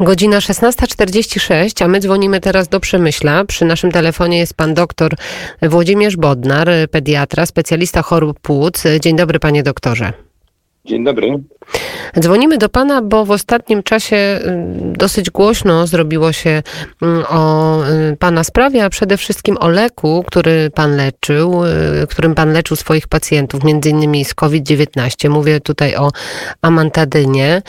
Godzina 16.46, a my dzwonimy teraz do Przemyśla. Przy naszym telefonie jest pan doktor Włodzimierz Bodnar, pediatra, specjalista chorób płuc. Dzień dobry, panie doktorze. Dzień dobry. Dzwonimy do pana, bo w ostatnim czasie y, dosyć głośno zrobiło się y, o y, pana sprawie, a przede wszystkim o leku, który pan leczył, którym pan leczył swoich pacjentów, między innymi z COVID-19. Mówię tutaj o amantadynie.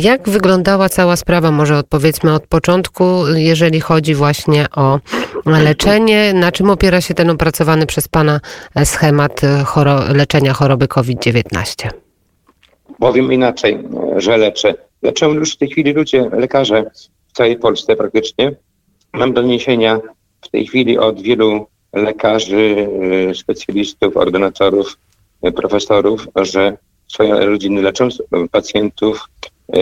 Jak wyglądała cała sprawa? Może odpowiedzmy od początku, jeżeli chodzi właśnie o leczenie. Na czym opiera się ten opracowany przez Pana schemat choro leczenia choroby COVID-19? Powiem inaczej, że leczę. Leczą już w tej chwili ludzie, lekarze w całej Polsce praktycznie. Mam doniesienia w tej chwili od wielu lekarzy, specjalistów, ordynatorów, profesorów, że swoje rodziny leczą pacjentów. E,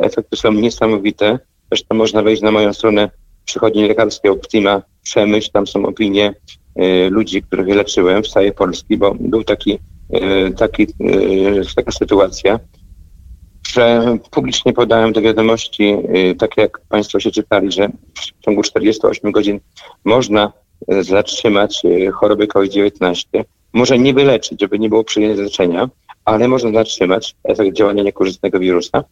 efekty są niesamowite. Zresztą można wejść na moją stronę przychodni lekarskiej Optima Przemyśl. Tam są opinie e, ludzi, których leczyłem w całej Polski, bo był taki, e, taki, taka sytuacja, że publicznie podałem do wiadomości, tak jak Państwo się czytali, że w ciągu 48 godzin można zatrzymać chorobę COVID-19. Może nie wyleczyć, żeby nie było przyjęcia leczenia, ale można zatrzymać efekt działania niekorzystnego wirusa.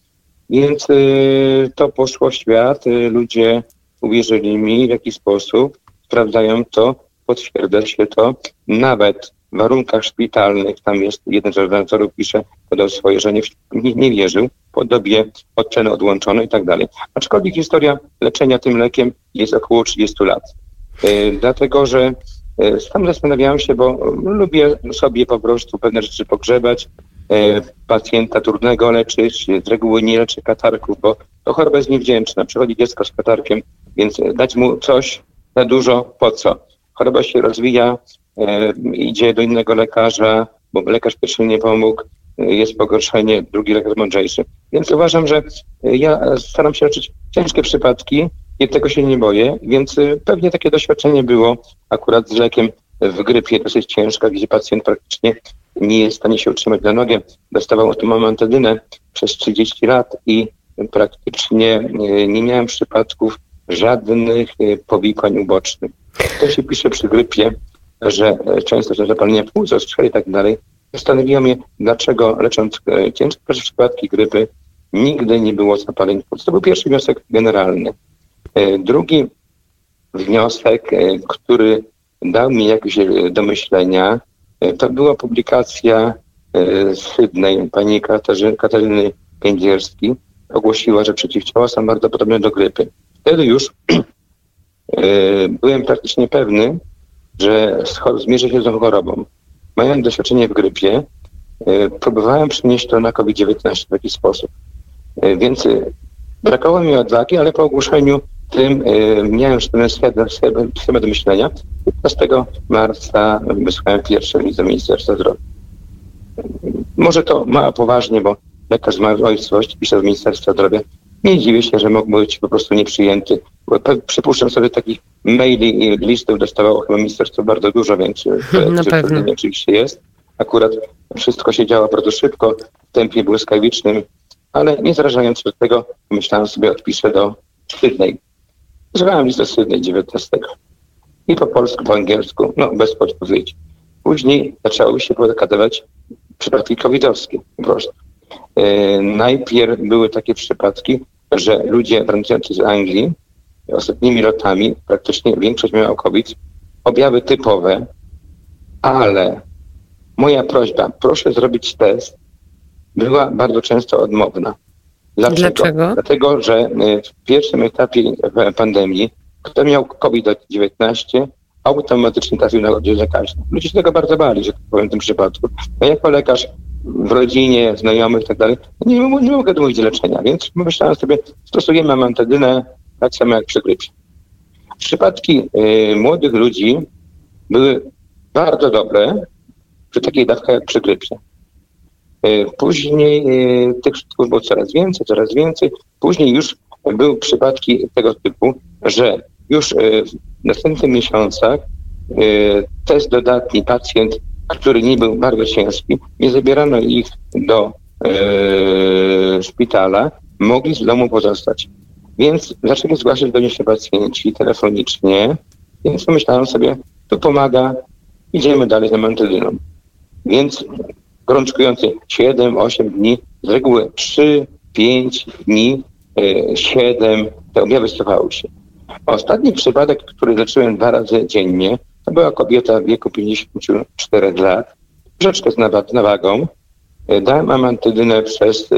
Więc y, to poszło w świat, y, ludzie uwierzyli mi w jakiś sposób, sprawdzają to, potwierdza się to. Nawet w warunkach szpitalnych, tam jest jeden z organizatorów pisze, podał swoje, że nie, nie, nie wierzył, po dobie odczynu odłączono i tak dalej. Aczkolwiek historia leczenia tym lekiem jest około 30 lat. Y, dlatego, że sam zastanawiałem się, bo lubię sobie po prostu pewne rzeczy pogrzebać, pacjenta trudnego leczyć. Z reguły nie leczy katarków, bo to choroba jest niewdzięczna. Przychodzi dziecko z katarkiem, więc dać mu coś za dużo po co? Choroba się rozwija, e, idzie do innego lekarza, bo lekarz pierwszy nie pomógł, e, jest pogorszenie, drugi lekarz mądrzejszy. Więc uważam, że ja staram się leczyć ciężkie przypadki, i tego się nie boję, więc pewnie takie doświadczenie było akurat z lekiem w grypie dosyć ciężka, gdzie pacjent praktycznie nie jest w stanie się utrzymać na nogę. Dostawał otomamantadynę przez 30 lat i praktycznie e, nie miałem przypadków żadnych e, powikłań ubocznych. To się pisze przy grypie, że e, często są zapalenia płuc, ostrze i tak dalej. Zastanowiło mnie, dlaczego lecząc ciężkie przypadki grypy nigdy nie było zapaleń płuc. To był pierwszy wniosek generalny. Drugi wniosek, który dał mi jakieś do e, to była publikacja e, z Sydney. Pani Katarzyny, Katarzyny Kędzierski ogłosiła, że przeciwciała są bardzo podobne do grypy. Wtedy już e, byłem praktycznie pewny, że zmierzę się z tą chorobą. Mając doświadczenie w grypie, próbowałem przenieść to na COVID-19 w jakiś sposób. Więc brakowało mi odwagi, ale po ogłoszeniu tym y, miałem już schemat do myślenia. 15 marca wysłałem pierwszy list do Ministerstwa Zdrowia. Może to mało poważnie, bo lekarz ma ojcowość, pisze do Ministerstwa Zdrowia. Nie dziwię się, że mógł być po prostu nieprzyjęty. Bo przypuszczam sobie takich maili i listów dostawało chyba ministerstwo bardzo dużo, więc Na pewno. oczywiście jest. Akurat wszystko się działo bardzo szybko, w tempie błyskawicznym, ale nie zrażając do tego, myślałem sobie, odpiszę do Sydney. Zgrałem listę Sydney 19. I po polsku, po angielsku, no bez podpowiedzi. Później zaczęły się pokazywać przypadki covidowskie po prostu. E, najpierw były takie przypadki, że ludzie wracający z Anglii ostatnimi lotami, praktycznie większość miała COVID, objawy typowe, ale moja prośba, proszę zrobić test, była bardzo często odmowna. Dlaczego? Dlaczego? Dlatego, że y, w pierwszym etapie pandemii, kto miał COVID-19, automatycznie trafił na oddział zakaźny. Ludzie się tego bardzo bali, że tak powiem w tym przypadku. Ja jako lekarz w rodzinie, znajomych i tak dalej, nie, nie mogę do leczenia, więc myślałem sobie, stosujemy amantadynę tak samo jak przy grypie. Przypadki y, młodych ludzi były bardzo dobre przy takiej dawkach jak przy grypie. E, później e, tych przypadków było coraz więcej, coraz więcej. Później już były przypadki tego typu, że już e, w następnych miesiącach test dodatni pacjent, który nie był bardzo ciężki, nie zabierano ich do szpitala, mogli z domu pozostać. Więc zaczęli zgłaszać do mnie się pacjenci telefonicznie, więc pomyślałem sobie, to pomaga, idziemy dalej z amantydyną. Więc gorączkujący 7-8 dni, z reguły 3-5 dni, 7, te objawy cofały się. Ostatni przypadek, który leczyłem dwa razy dziennie, to była kobieta w wieku 54 lat, troszeczkę z nawagą. Dałem amantydynę przez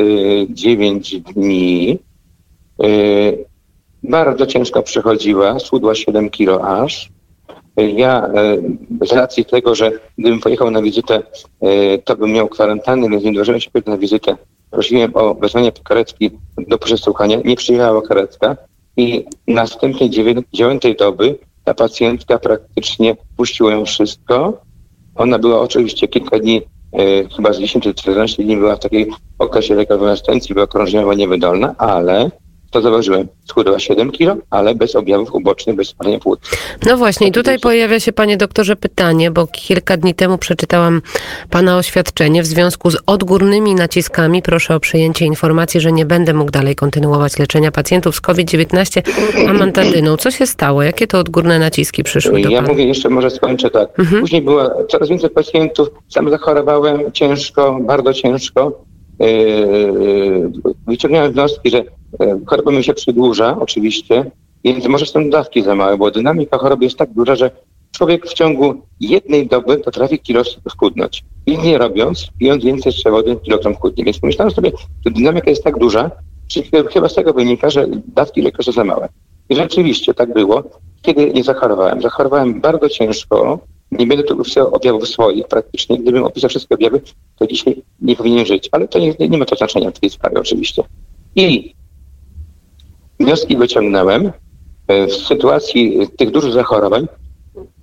9 dni. Bardzo ciężko przechodziła, schudła 7 kilo aż. Ja z racji tego, że gdybym pojechał na wizytę, to bym miał kwarantannę, więc nie zdążyłem się na wizytę. Prosiłem o wezwanie karetki do przesłuchania. Nie przyjechała karetka i następnej dziewiątej doby ta pacjentka praktycznie puściła ją wszystko. Ona była oczywiście kilka dni, e, chyba z 10 czy 14 dni była w takiej okresie rekonwalescencji, była krążniowa niewydolna, ale to zauważyłem, schudła 7 kilo, ale bez objawów ubocznych, bez spalenia płuc. No właśnie, i tutaj pojawia się, panie doktorze, pytanie, bo kilka dni temu przeczytałam pana oświadczenie w związku z odgórnymi naciskami. Proszę o przyjęcie informacji, że nie będę mógł dalej kontynuować leczenia pacjentów z COVID-19 amantadyną. Co się stało? Jakie to odgórne naciski przyszły do Ja pana? mówię, jeszcze może skończę tak. Mhm. Później była coraz więcej pacjentów, sam zachorowałem ciężko, bardzo ciężko. Yy, wyciągnąłem wnioski, że E, choroba mi się przedłuża, oczywiście, więc może są dawki za małe, bo dynamika choroby jest tak duża, że człowiek w ciągu jednej doby potrafi kilo schudnąć. Nic nie robiąc, pijąc więcej jeszcze wody, kilogram chudnie. Więc pomyślałem sobie, że dynamika jest tak duża, chyba z tego wynika, że dawki lekarza za małe. I rzeczywiście tak było, kiedy nie zachorowałem. Zachorowałem bardzo ciężko, nie będę tu opisał objawów swoich praktycznie. Gdybym opisał wszystkie objawy, to dzisiaj nie powinien żyć. Ale to nie, nie ma to znaczenia w tej sprawie oczywiście. I Wnioski wyciągnąłem e, w sytuacji tych dużych zachorowań.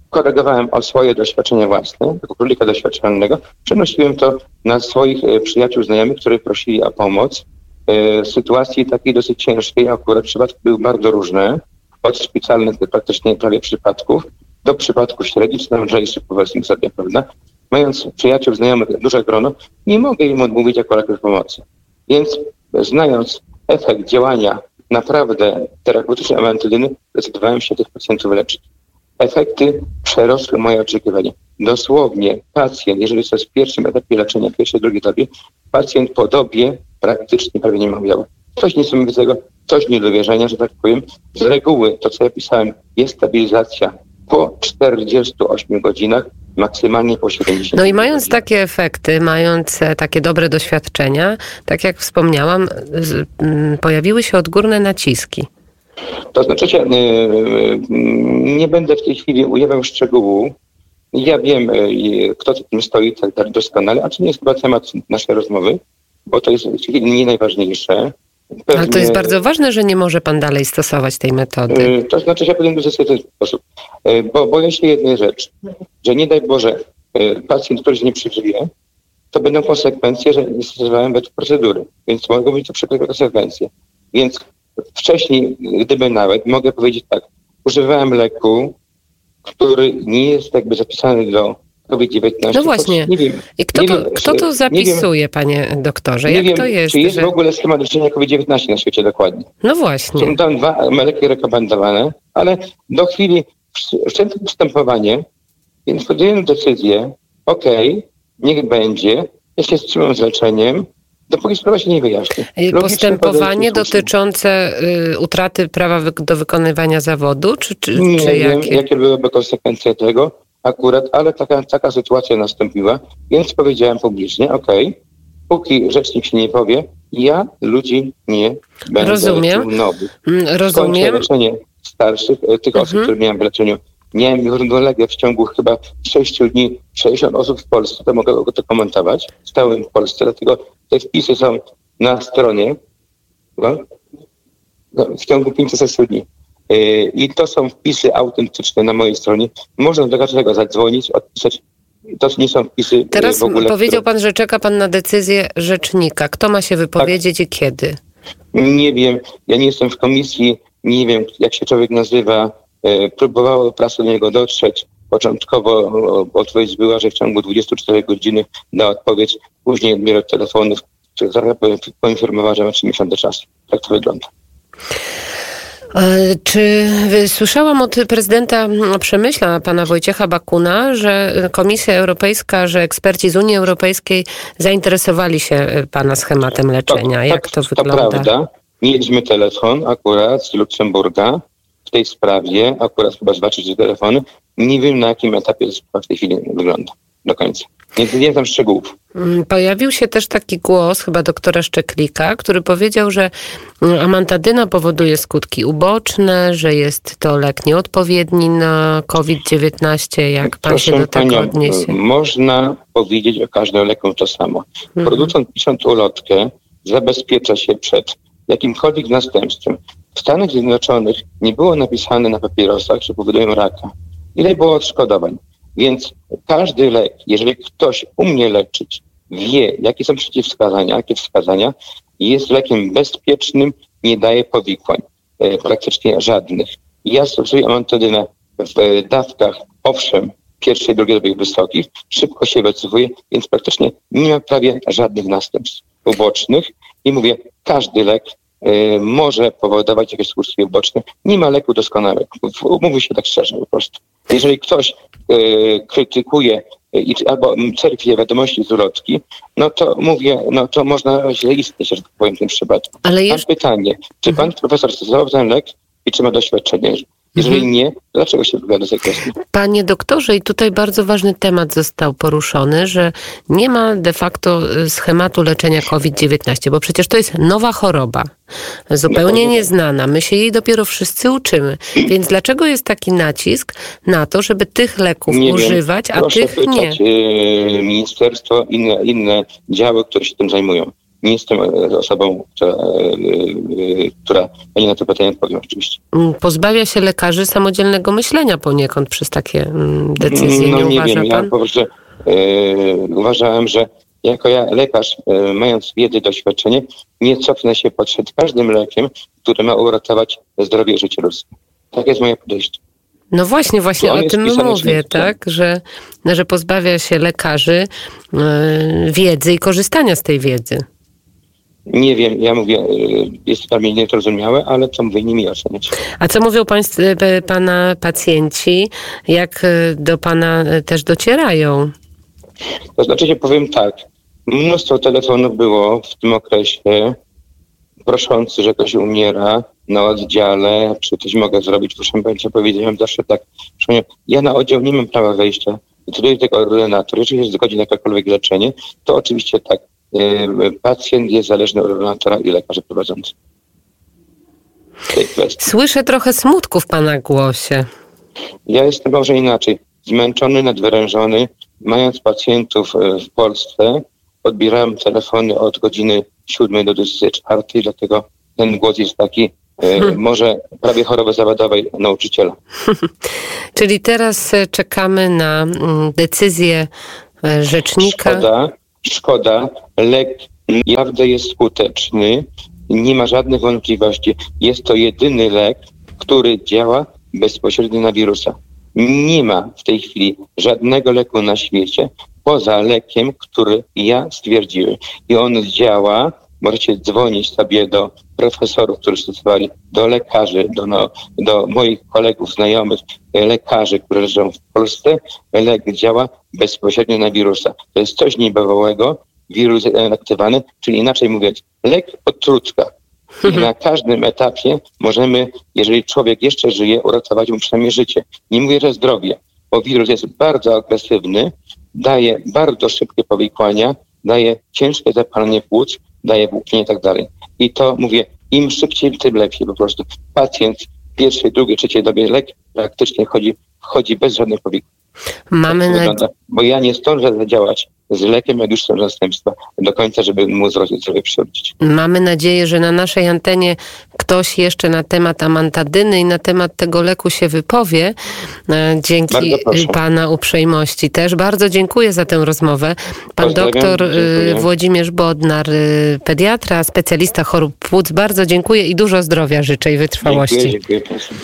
Korygowałem o swoje doświadczenia własne, jako królika doświadczalnego. Przenosiłem to na swoich e, przyjaciół, znajomych, których prosili o pomoc. E, sytuacji takiej dosyć ciężkiej, akurat przypadki były bardzo różne, od szpitalnych praktycznie prawie przypadków, do przypadków średnich, lżejszych, powiedzmy sobie, prawda? Mając przyjaciół, znajomych, duże grono, nie mogę im odmówić jako lekarz pomocy. Więc znając efekt działania naprawdę terapeutyczne amantydyny zdecydowałem się tych pacjentów leczyć. Efekty przerosły moje oczekiwania. Dosłownie pacjent, jeżeli to jest w pierwszym etapie leczenia, pierwszej, drugiej etapie, pacjent po dobie praktycznie prawie nie ma objawów. Coś niesamowitego, coś nie do wierzenia, że tak powiem. Z reguły to, co ja pisałem, jest stabilizacja po 48 godzinach maksymalnie po 70. No i mając takie efekty, mając e, takie dobre doświadczenia, tak jak wspomniałam, z, m, pojawiły się odgórne naciski. To znaczy, y, y, nie będę w tej chwili ujawniał szczegółów. Ja wiem, kto za tym stoi tak, tak doskonale, a czy nie jest chyba temat naszej rozmowy, bo to jest nie najważniejsze. Pewnie, Ale to jest bardzo ważne, że nie może pan dalej stosować tej metody. To znaczy, ja powiem w ten sposób, bo boję się jednej rzeczy że nie daj Boże, e, pacjent, który się nie przeżyje, to będą konsekwencje, że nie stosowałem według procedury. Więc mogą być to przykład konsekwencje. Więc wcześniej, gdyby nawet, mogę powiedzieć tak, używałem leku, który nie jest jakby zapisany do COVID-19. No właśnie. Nie wiem, I kto, to, wiem, kto to zapisuje, wiem, panie doktorze? Jak wiem, to jest? Czy jest że... w ogóle schemat leczenia COVID-19 na świecie dokładnie? No właśnie. Są tam dwa leki rekomendowane, ale do chwili wszczęte postępowanie więc podjęłem decyzję, okej, okay, niech będzie, ja się wstrzymam z leczeniem, dopóki sprawa się nie wyjaśni. Postępowanie dotyczące y, utraty prawa wy do wykonywania zawodu, czy, czy, nie czy wiem, jakie? jakie byłyby konsekwencje tego akurat, ale taka, taka sytuacja nastąpiła, więc powiedziałem publicznie, okej, okay, póki rzecznik się nie powie, ja ludzi nie będę Rozumiem. nowych. Mm, rozumiem. Skończę leczenie starszych, e, tych osób, mhm. które miałem w leczeniu Miałem równolegle w ciągu chyba 6 dni 60 osób w Polsce, to mogę to komentować. Stałem w Polsce, dlatego te wpisy są na stronie no, no, w ciągu 500 dni. Yy, I to są wpisy autentyczne na mojej stronie. Można do każdego zadzwonić, odpisać. To nie są wpisy yy, Teraz w ogóle. powiedział pan, że czeka pan na decyzję rzecznika. Kto ma się wypowiedzieć tak. i kiedy? Nie wiem. Ja nie jestem w komisji. Nie wiem, jak się człowiek nazywa E, próbowało prasa do niego dotrzeć. Początkowo odpowiedź była, że w ciągu 24 godziny da odpowiedź. Później odbiorę telefonów, która poinformowała, że ma 3 miesiące czasu. Tak to wygląda. E, czy słyszałam od prezydenta Przemyśla, pana Wojciecha Bakuna, że Komisja Europejska, że eksperci z Unii Europejskiej zainteresowali się e, pana schematem leczenia? Tak, Jak tak, to wygląda? To prawda. Mieliśmy telefon akurat z Luksemburga w tej sprawie, akurat chyba zobaczyć te telefony. Nie wiem na jakim etapie sprawa w tej chwili wygląda do końca. Nie, nie znam szczegółów. Mm, Pojawił się też taki głos chyba doktora Szczeklika, który powiedział, że mm, amantadyna powoduje skutki uboczne, że jest to lek nieodpowiedni na COVID-19. Jak pan się do tego panią, odniesie? można powiedzieć o każdym leku to samo. Mhm. Producent pisząc ulotkę zabezpiecza się przed jakimkolwiek następstwem. W Stanach Zjednoczonych nie było napisane na papierosach, że powodują raka. Ile było odszkodowań? Więc każdy lek, jeżeli ktoś umie leczyć, wie, jakie są przeciwwskazania, jakie wskazania, jest lekiem bezpiecznym, nie daje powikłań, e, praktycznie żadnych. Ja stosuję amantadynę w e, dawkach, owszem, pierwszej, drugiej doby wysokich, szybko się wycofuje, więc praktycznie nie ma prawie żadnych następstw ubocznych. I mówię, każdy lek może powodować jakieś skutki uboczne. Nie ma leku doskonałego. Mówi się tak szczerze po prostu. Jeżeli ktoś e, krytykuje i, albo czerpie wiadomości z ulotki, no to mówię, no to można źle istnieć, że tak powiem w tym przypadku. Ale Mam jeszcze, pytanie, czy pan profesor stosował ten lek i czy ma doświadczenie? Jeżeli Mhm. nie, dlaczego się wypowiada z tej kwestii? panie doktorze, i tutaj bardzo ważny temat został poruszony, że nie ma de facto y, schematu leczenia COVID-19, bo przecież to jest nowa choroba, zupełnie nieznana. My się jej dopiero wszyscy uczymy. Więc dlaczego jest taki nacisk na to, żeby tych leków Nie wiem. używać, a Proszę tych nie? e, ministerstwo, inne, inne działy, które się tym zajmują. Nie jestem e, osobą, która, e, e, która będzie na to pytanie odpowiem oczywiście. Mm, Pozbawia się lekarzy samodzielnego myślenia poniekąd przez takie mm, decyzje, no nie nie uważa wiem, ja pan? po prostu e, uważałem, że jako ja lekarz, e, mając wiedzę, doświadczenie, nie cofnę się przed każdym lekiem, który ma uratować zdrowie i życie ludzkie. Tak jest moje podejście. No właśnie, właśnie o tym mówię, tak? Że, że pozbawia się lekarzy e, wiedzy i korzystania z tej wiedzy. Nie wiem, ja mówię, e, jest to dla mnie niezrozumiałe, ale to mówię, nie mi oceniać. A co mówią państw, e, pana pacjenci? Jak e, do pana też docierają? To znaczy się powiem tak, mnóstwo telefonów było w tym okresie proszący, że ktoś umiera na oddziale, czy coś mogę zrobić. Proszę Państwa, powiedziałem zawsze tak, proszę ja na oddział nie mam prawa wejścia, decyduje tylko ordynator. Jeżeli się zgodzi na jakiekolwiek leczenie, to oczywiście tak, pacjent jest zależny od ordynatora i lekarza prowadzących. Słyszę trochę smutku w pana głosie. Ja jestem może inaczej. Zmęczony, nadwyrężony, mając pacjentów e, w Polsce, odbierałem telefony od godziny 7 do 24, dlatego ten głos jest taki, e, może prawie choroby zawodowej nauczyciela. Czyli teraz czekamy na mm, decyzję rzecznika. Szkoda, szkoda, lek naprawdę jest skuteczny, nie ma żadnych wątpliwości. Jest to jedyny lek, który działa bezpośrednio na wirusa. Nie ma w tej chwili żadnego leku na świecie poza lekiem, który ja stwierdziłem. I on działa. Możecie dzwonić sobie do profesorów, którzy stosowali, do lekarzy, do, no, do moich kolegów, znajomych, e, lekarzy, którzy leżą w Polsce. Lek działa bezpośrednio na wirusa. To jest coś niebywałego, wirus aktywany, czyli inaczej mówiąc, lek od trucka. I na każdym etapie możemy, jeżeli człowiek jeszcze żyje, uratować mu przynajmniej życie. Nie mówię, że zdrowie, bo wirus jest bardzo agresywny, daje bardzo szybkie powikłania, daje ciężkie zapalenie płuc, daje włóknienie i tak dalej. I to mówię, im szybciej, tym lepiej po prostu. Pacjent w pierwszej, drugiej, trzeciej dobie lek praktycznie chodzi, wchodzi bez żadnych powikłań. Mamy Tak na... Bo ja nie zdążę zadziałać z lekiem, są następstwa do końca, żeby mu zdrowie przywrócić. Mamy nadzieję, że na naszej antenie ktoś jeszcze na temat amantadyny i na temat tego leku się wypowie. E, Dzięki. Pana uprzejmości też. Bardzo dziękuję za tę rozmowę. Pan doktor e, dziękuję. Włodzimierz Bodnar, e, pediatra, specjalista chorób płuc. Bardzo dziękuję i dużo zdrowia życzę i wytrwałości. Dziękuję, dziękuję.